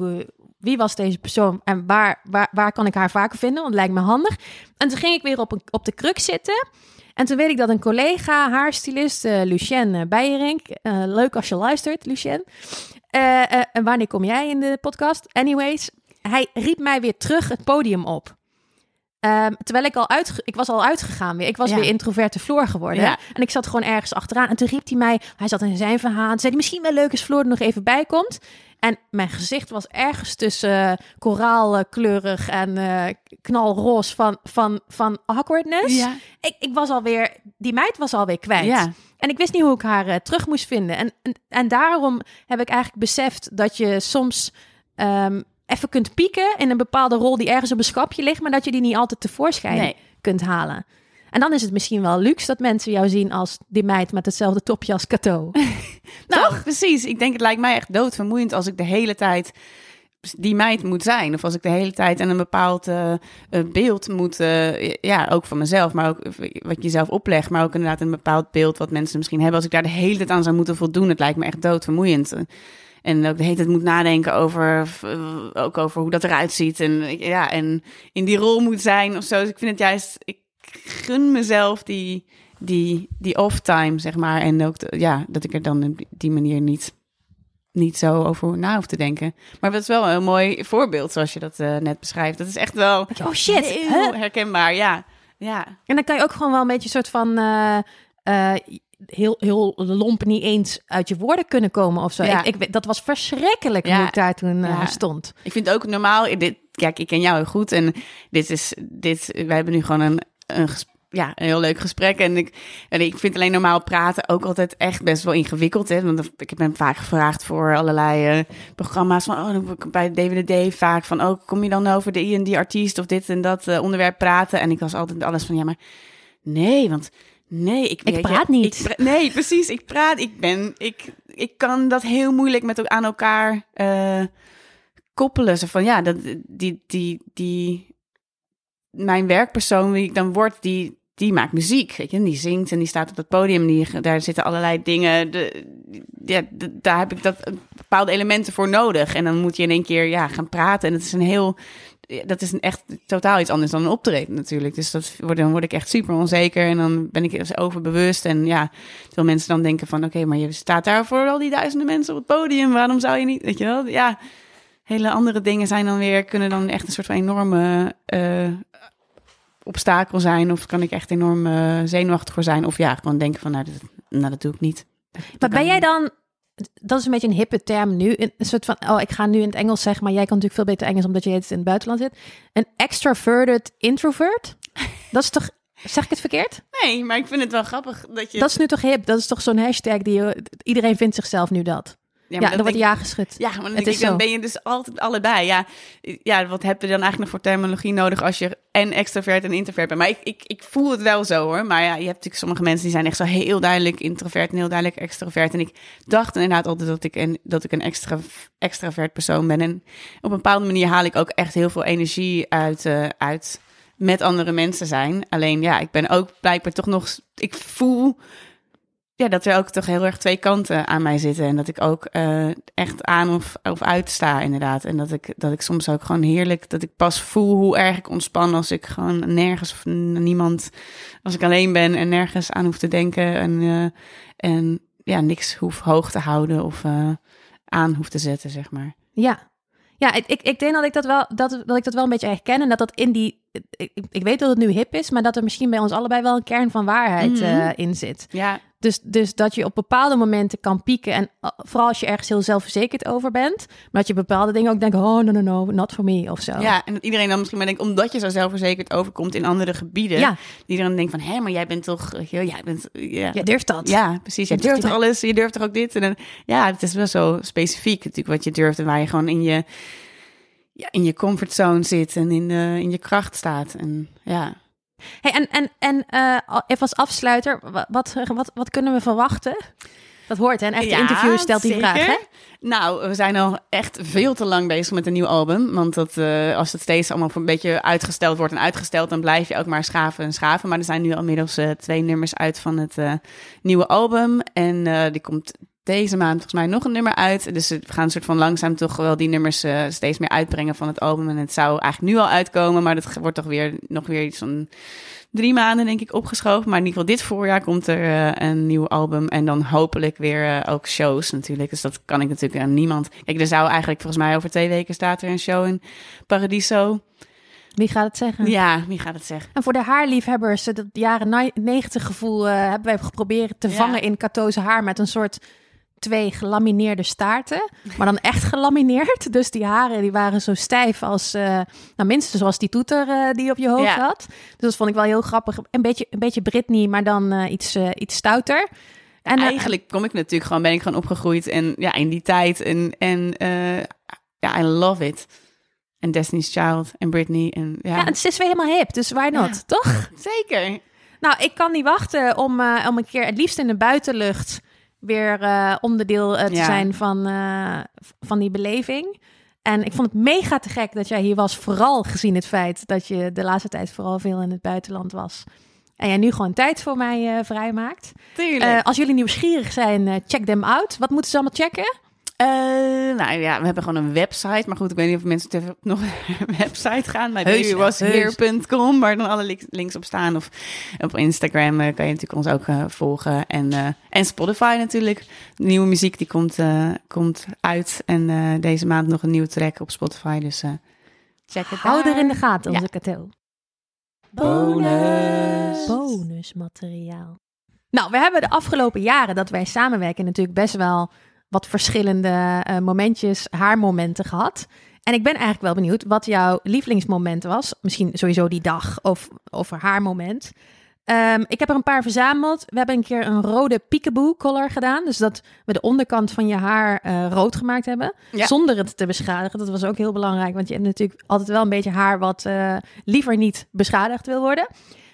A: wie was deze persoon en waar, waar, waar kan ik haar vaker vinden? Want het lijkt me handig. En toen ging ik weer op, een, op de kruk zitten. En toen weet ik dat een collega, haarstylist, uh, Lucien uh, Beijerink. Uh, leuk als je luistert, Lucien. en wanneer kom jij in de podcast? Anyways, hij riep mij weer terug het podium op. Um, terwijl ik al uit, ik was al uitgegaan weer. Ik was weer introverte Floor geworden. Ja. En ik zat gewoon ergens achteraan. En toen riep hij mij, hij zat in zijn verhaal. Zei hij, misschien wel leuk als Floor er nog even bij komt. En mijn gezicht was ergens tussen uh, koraalkleurig en uh, knalroze van, van, van awkwardness. Ja. Ik, ik was alweer, die meid was alweer kwijt. Ja. En ik wist niet hoe ik haar uh, terug moest vinden. En, en, en, daarom heb ik eigenlijk beseft dat je soms um, even kunt pieken in een bepaalde rol die ergens op een schapje ligt, maar dat je die niet altijd tevoorschijn kunt halen. En dan is het misschien wel luxe dat mensen jou zien als die meid met hetzelfde topje als Cato.
B: nou, precies. Ik denk het lijkt mij echt doodvermoeiend als ik de hele tijd die meid moet zijn. Of als ik de hele tijd aan een bepaald uh, beeld moet, uh, ja, ook van mezelf, maar ook wat je zelf oplegt, maar ook inderdaad een bepaald beeld wat mensen misschien hebben. Als ik daar de hele tijd aan zou moeten voldoen, het lijkt me echt doodvermoeiend. En ook de hele tijd moet nadenken over, eh, ook over hoe dat eruit ziet. En, ja, en in die rol moet zijn of zo. Dus ik vind het juist, ik gun mezelf die, die, die off-time, zeg maar. En ook, ja, dat ik er dan op die manier niet, niet zo over na hoef te denken. Maar dat is wel een mooi voorbeeld, zoals je dat uh, net beschrijft. Dat is echt wel
A: oh shit,
B: heel herkenbaar, ja. ja.
A: En dan kan je ook gewoon wel een beetje een soort van... Uh, heel, heel lomp niet eens uit je woorden kunnen komen of zo. Ja. Ik, ik, dat was verschrikkelijk ja. hoe ik daar toen uh, stond.
B: Ik vind ook normaal. Dit, kijk, ik ken jou heel goed en dit is dit. Wij hebben nu gewoon een, een ja, een heel leuk gesprek. En ik, en ik vind alleen normaal praten ook altijd echt best wel ingewikkeld. Hè? Want ik heb hem vaak gevraagd voor allerlei uh, programma's. Van, oh, bij DWD vaak van, oh, kom je dan over de die artiest of dit en dat uh, onderwerp praten? En ik was altijd alles van, ja, maar nee, want Nee, ik,
A: ik praat niet.
B: Ik nee, precies. Ik praat. Ik ben. Ik, ik kan dat heel moeilijk met aan elkaar uh, koppelen. Zo van ja, dat, die, die, die. Mijn werkpersoon, wie ik dan word, die, die maakt muziek. Weet je, die zingt en die staat op het podium. Die, daar zitten allerlei dingen. De, ja, daar heb ik dat bepaalde elementen voor nodig. En dan moet je in één keer ja, gaan praten. En het is een heel dat is een echt totaal iets anders dan een optreden natuurlijk. Dus dat, dan word ik echt super onzeker en dan ben ik dus overbewust. En ja, veel mensen dan denken van oké, maar je staat daar voor al die duizenden mensen op het podium. Waarom zou je niet, weet je wel? Ja, hele andere dingen zijn dan weer, kunnen dan echt een soort van enorme uh, obstakel zijn. Of kan ik echt enorm uh, zenuwachtig voor zijn. Of ja, gewoon denken van, nou, dat, nou, dat doe ik niet.
A: maar ben jij dan, dat is een beetje een hippe term nu, een soort van, oh, ik ga nu in het Engels zeggen, maar jij kan natuurlijk veel beter Engels omdat je in het buitenland zit. Een extroverted introvert? Dat is toch Zeg ik het verkeerd?
B: Nee, maar ik vind het wel grappig dat je.
A: Dat is nu toch hip? Dat is toch zo'n hashtag die iedereen vindt zichzelf nu dat. Ja, maar ja dan wordt ja geschud.
B: Ja, maar dan, het is ik, dan ben je dus altijd allebei. Ja, ja, wat heb je dan eigenlijk nog voor terminologie nodig als je en extrovert en introvert bent? Maar ik, ik, ik voel het wel zo hoor. Maar ja, je hebt natuurlijk sommige mensen die zijn echt zo heel duidelijk introvert en heel duidelijk extrovert. En ik dacht inderdaad altijd dat ik een, dat ik een extra, extravert persoon ben. En op een bepaalde manier haal ik ook echt heel veel energie uit, uh, uit met andere mensen zijn. Alleen ja, ik ben ook blijkbaar toch nog. Ik voel ja, dat er ook toch heel erg twee kanten aan mij zitten. En dat ik ook uh, echt aan of, of uit sta, inderdaad. En dat ik, dat ik soms ook gewoon heerlijk, dat ik pas voel hoe erg ik ontspan als ik gewoon nergens of niemand, als ik alleen ben en nergens aan hoef te denken. En, uh, en ja, niks hoef hoog te houden of uh, aan hoef te zetten, zeg maar.
A: Ja, ja, ik, ik, ik denk dat ik dat, wel, dat, dat ik dat wel een beetje herken. En dat dat in die. Ik, ik weet dat het nu hip is, maar dat er misschien bij ons allebei wel een kern van waarheid mm in zit.
B: Ja.
A: Dus, dus dat je op bepaalde momenten kan pieken. En uh, vooral als je ergens heel zelfverzekerd over bent. Maar dat je bepaalde dingen ook denkt: oh, no, no, no, not for me of zo.
B: Ja, en dat iedereen dan misschien maar denkt: omdat je zo zelfverzekerd overkomt in andere gebieden. Ja. Die dan denkt: van hé, maar jij bent toch. Jij bent. Ja.
A: Jij durft dat.
B: Ja, precies. Jij durft alles. Je durft toch ook dit. En dan, ja, het is wel zo specifiek natuurlijk wat je durft. En waar je gewoon in je ja, in je comfortzone zit en in, uh, in je kracht staat. En ja.
A: Hey, en en, en uh, even als afsluiter, wat, wat, wat kunnen we verwachten? Dat hoort, hè? Een echte ja, interview stelt die vraag, hè?
B: Nou, we zijn al echt veel te lang bezig met een nieuw album. Want dat, uh, als het steeds allemaal een beetje uitgesteld wordt en uitgesteld... dan blijf je ook maar schaven en schaven. Maar er zijn nu al inmiddels uh, twee nummers uit van het uh, nieuwe album. En die komt deze maand volgens mij nog een nummer uit. Dus we gaan een soort van langzaam toch wel die nummers uh, steeds meer uitbrengen van het album. En het zou eigenlijk nu al uitkomen, maar dat wordt toch weer nog weer iets van drie maanden denk ik opgeschoven. Maar in ieder geval dit voorjaar komt er uh, een nieuw album. En dan hopelijk weer uh, ook shows natuurlijk. Dus dat kan ik natuurlijk aan niemand. Kijk, er zou eigenlijk volgens mij over twee weken staat er een show in Paradiso.
A: Wie gaat het zeggen?
B: Ja, wie gaat het zeggen?
A: En voor de haarliefhebbers, dat jaren 90 gevoel uh, hebben wij geprobeerd te vangen in Katoze haar met een soort twee gelamineerde staarten, maar dan echt gelamineerd. Dus die haren die waren zo stijf als, uh, nou minstens zoals die toeter uh, die op je hoofd had. Dus dat vond ik wel heel grappig. Een beetje, een beetje Britney, maar dan uh, iets, iets stouter.
B: En eigenlijk kom ik natuurlijk gewoon, ben ik gewoon opgegroeid en ja, in die tijd en, en ja, I love it. En Destiny's Child en Britney en ja.
A: Ja, het is weer helemaal hip, dus why not, toch?
B: Zeker.
A: Nou, ik kan niet wachten om, om een keer, het liefst in de buitenlucht weer uh, onderdeel uh, te zijn van, uh, van die beleving. En ik vond het mega te gek dat jij hier was, vooral gezien het feit dat je de laatste tijd vooral veel in het buitenland was. En jij nu gewoon tijd voor mij vrijmaakt.
B: Tuurlijk.
A: als jullie nieuwsgierig zijn, check them out. Wat moeten ze allemaal checken?
B: Uh, nou ja, we hebben gewoon een website. Maar goed, ik weet niet of mensen nog een website gaan. Naar washeer.com, waar dan alle links op staan. Of op Instagram uh, kan je natuurlijk ons ook uh, volgen. En, en Spotify natuurlijk. Nieuwe muziek die komt, komt uit. En deze maand nog een nieuwe track op Spotify. Dus check het
A: Hou er in de gaten, onze ja. Katel.
B: Bonus.
A: Bonusmateriaal. Nou, we hebben de afgelopen jaren dat wij samenwerken natuurlijk best wel wat verschillende uh, momentjes, haarmomenten gehad. En ik ben eigenlijk wel benieuwd wat jouw lievelingsmoment was. Misschien sowieso die dag of, of haar moment. Um, ik heb er een paar verzameld. We hebben een keer een rode peekaboo color gedaan. Dus dat we de onderkant van je haar uh, rood gemaakt hebben. Ja. Zonder het te beschadigen. Dat was ook heel belangrijk. Want je hebt natuurlijk altijd wel een beetje haar wat uh, liever niet beschadigd wil worden.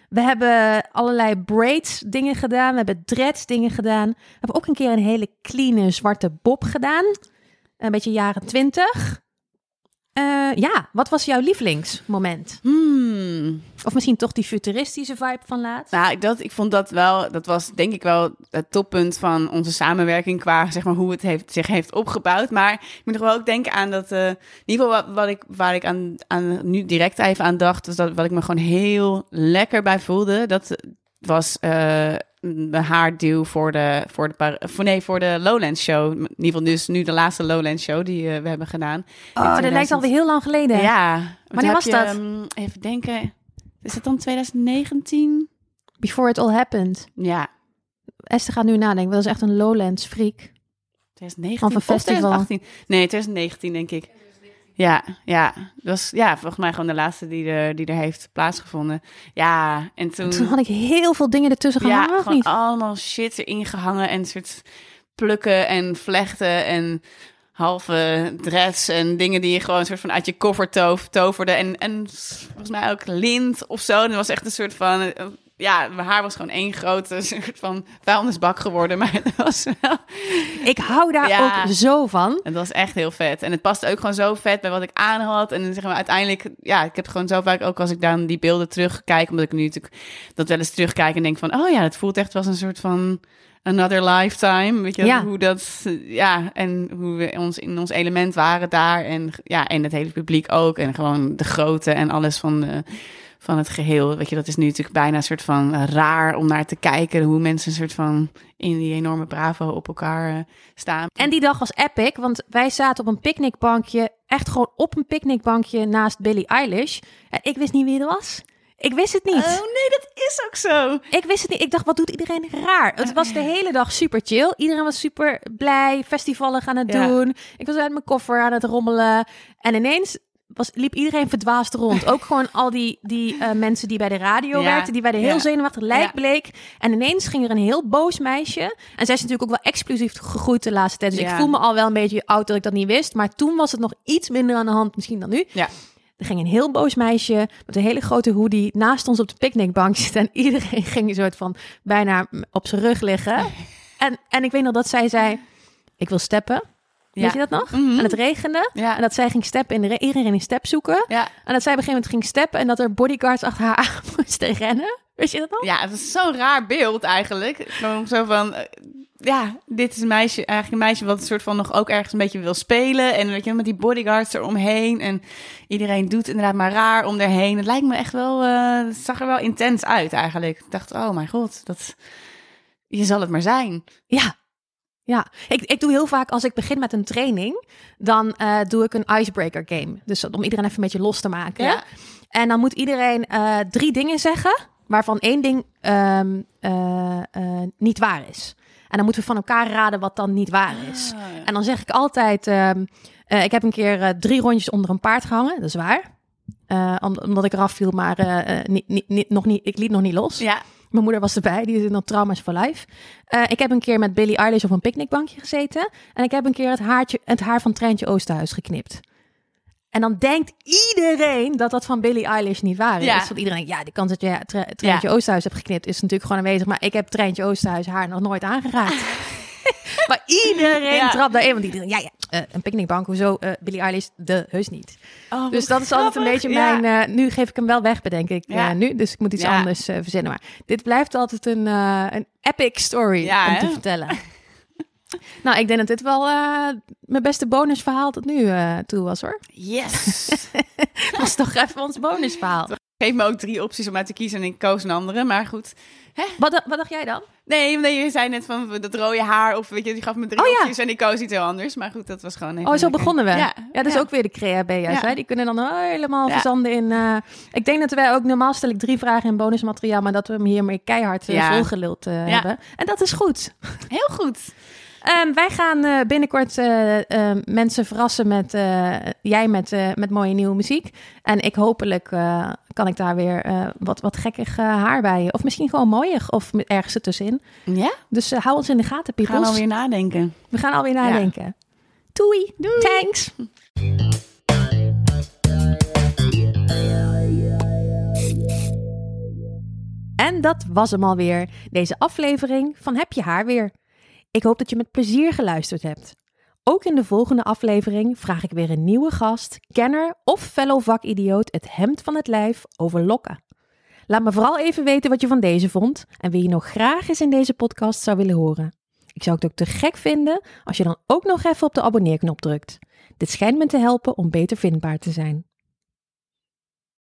A: We hebben allerlei braids dingen gedaan. We hebben dreads dingen gedaan. We hebben ook een keer een hele clean zwarte bob gedaan. Een beetje jaren twintig. Uh, ja, wat was jouw lievelingsmoment?
B: Hmm.
A: Of misschien toch die futuristische vibe van laatst?
B: Nou, dat, ik vond dat wel, dat was denk ik wel het toppunt van onze samenwerking qua zeg maar hoe het heeft, zich heeft opgebouwd. Maar ik moet nog wel ook denken aan dat, uh, in ieder geval wat, wat, ik, waar ik aan, aan nu direct even aan dacht, was dat wat ik me gewoon heel lekker bij voelde. Dat was uh, de haarduw voor de, voor de, voor, nee, voor de Lowlands Show. In ieder geval dus nu de laatste Lowlands Show die eh, we hebben gedaan.
A: Oh, dat
B: 2000.
A: lijkt alweer heel lang geleden.
B: Ja.
A: Wanneer was
B: je,
A: dat?
B: even denken. Is het dan 2019?
A: Before it all happened.
B: Ja,
A: Esther gaat nu nadenken. Dat is echt een Lowlands freak.
B: 2019
A: Van een
B: of
A: festival.
B: 2018. Nee, 2019 denk ik. Ja, ja. Dat was ja, volgens mij gewoon de laatste die er, die er heeft plaatsgevonden. Ja, en toen...
A: Toen had ik heel veel dingen ertussen gehangen,
B: ja,
A: of niet?
B: allemaal shit erin gehangen en soort plukken en vlechten en halve dreads en dingen die je gewoon soort van uit je koffer toverde. En, en volgens mij ook lint of zo. En dat was echt een soort van... Ja, mijn haar was gewoon één grote soort van vuilnisbak geworden. Maar het was wel...
A: Ik hou daar
B: Ja.
A: ook zo van.
B: Het was echt heel vet. En het paste ook gewoon zo vet bij wat ik aan had. En zeg maar, uiteindelijk, ja, ik heb gewoon zo vaak ook als ik dan die beelden terugkijk, omdat ik nu natuurlijk dat wel eens terugkijk en denk van, oh ja, het voelt echt als een soort van another lifetime. Weet je,
A: Ja.
B: hoe dat, ja, en hoe we ons in ons element waren daar. En ja, en het hele publiek ook. En gewoon de grootte en alles van de, van het geheel. Weet je, dat is nu natuurlijk bijna een soort van raar om naar te kijken. Hoe mensen een soort van in die enorme bravo op elkaar eh, staan.
A: En die dag was epic, want wij zaten op een picknickbankje, echt gewoon op een picknickbankje naast Billie Eilish. En ik wist niet wie er was. Ik wist het niet.
B: Oh nee, dat is ook zo.
A: Ik wist het niet. Ik dacht, wat doet iedereen raar? Het was de hele dag super chill. Iedereen was super blij, festivalen gaan het
B: Ja.
A: doen. Ik was uit mijn koffer aan het rommelen. En ineens was, liep iedereen verdwaasd rond. Ook gewoon al die, die eh, mensen die bij de radio
B: Ja.
A: werkten, die werden heel
B: Ja.
A: zenuwachtig, lijkbleek. En ineens ging er een heel boos meisje. En zij is natuurlijk ook wel explosief gegroeid de laatste tijd. Dus ik
B: Ja.
A: voel me al wel een beetje oud dat ik dat niet wist. Maar toen was het nog iets minder aan de hand misschien dan nu.
B: Ja.
A: Er ging een heel boos meisje met een hele grote hoodie naast ons op de picknickbank zitten. En iedereen ging een soort van bijna op zijn rug liggen. En, en ik weet nog dat zij zei, ik wil steppen. Weet
B: Ja.
A: je dat nog?
B: Mhm.
A: En het regende.
B: Ja.
A: En dat zij ging steppen in de re- iedereen ging step zoeken.
B: Ja.
A: En dat zij op een gegeven moment ging steppen en dat er bodyguards achter haar aan moesten rennen. Weet je dat nog?
B: ja, het was zo'n raar beeld eigenlijk. Gewoon zo van, eh, ja, dit is een meisje, eigenlijk een meisje wat een soort van nog ook ergens een beetje wil spelen. En weet je, met die bodyguards eromheen. En iedereen doet inderdaad maar raar om erheen. Het lijkt me echt wel, eh, het zag er wel intens uit eigenlijk. Ik dacht, oh mijn god, dat, je zal het maar zijn.
A: Ja. Ja, ik, ik doe heel vaak als ik begin met een training, dan eh, doe ik een icebreaker game. Dus om iedereen even een beetje los te maken.
B: Ja.
A: En dan moet iedereen eh, drie dingen zeggen, waarvan één ding ehm, eh, niet waar is. En dan moeten we van elkaar raden wat dan niet waar is.
B: Ah,
A: En dan zeg ik altijd, ehm, eh, ik heb een keer drie rondjes onder een paard gehangen, dat is waar. Om- omdat ik eraf viel, maar niet, niet, nog niet, ik liet nog niet los.
B: Ja,
A: Mijn moeder was erbij, die is nog trauma's for life. Eh, ik heb een keer met Billie Eilish op een picknickbankje gezeten. En ik heb een keer het, haartje, het haar van Treintje Oosterhuis geknipt. En dan denkt iedereen dat dat van Billie Eilish niet waar is.
B: Ja.
A: Want iedereen denkt, ja, de kans dat je Tre- Treintje Oosterhuis hebt geknipt... is natuurlijk gewoon aanwezig. Maar ik heb Treintje Oosterhuis haar nog nooit aangeraakt. maar iedereen
B: Ja.
A: trapt daarin. Want iedereen, ja, ja, eh, een picknickbank, hoezo uh, Billie Eilish? De heus niet.
B: Oh,
A: Dus dat is altijd een beetje
B: Ja.
A: mijn... eh, nu geef ik hem wel weg, bedenk ik
B: Ja.
A: eh, nu. Dus ik moet iets
B: Ja.
A: anders eh, verzinnen. Maar dit blijft altijd een, eh, een epic story om te vertellen. nou, ik denk dat dit wel eh, mijn beste bonusverhaal tot nu eh, toe was, hoor.
B: Yes.
A: was toch even ons bonusverhaal.
B: Geef me ook drie opties om uit te kiezen en ik koos een andere. Maar goed.
A: Wat, dacht- wat dacht jij dan?
B: Nee, nee, je zei net van dat rode haar. Of weet je, die gaf me drie
A: Oh, ja.
B: opties en ik koos iets heel anders. Maar goed, dat was gewoon even
A: Oh, zo begonnen we. Ja,
B: Ja,
A: dat is
B: ja.
A: ook weer de crea.
B: Ja.
A: Hè? Die kunnen dan helemaal verzanden in... eh, ik denk dat wij ook... Normaal stel ik drie vragen in bonusmateriaal... maar dat we hem hiermee keihard eh,
B: Ja.
A: volgeluld eh,
B: Ja.
A: hebben. En dat is goed.
B: Heel goed.
A: Ehm, wij gaan eh, binnenkort eh, eh, mensen verrassen met eh, jij met, met mooie nieuwe muziek. En ik hopelijk kan ik daar weer wat, wat gekkig haar bij. Of misschien gewoon mooier of met- ergens ertussenin.
B: Ja,
A: Dus hou ons in de gaten,
B: we gaan alweer nadenken.
A: We gaan alweer nadenken. Doei.
B: Doei.
A: Thanks. En dat was hem alweer, deze aflevering van Heb je haar weer. Ik hoop dat je met plezier geluisterd hebt. Ook in de volgende aflevering vraag ik weer een nieuwe gast, kenner of fellow vakidioot het hemd van het lijf over lokken. Laat me vooral even weten wat je van deze vond en wie je nog graag eens in deze podcast zou willen horen. Ik zou het ook te gek vinden als je dan ook nog even op de abonneerknop drukt. Dit schijnt me te helpen om beter vindbaar te zijn.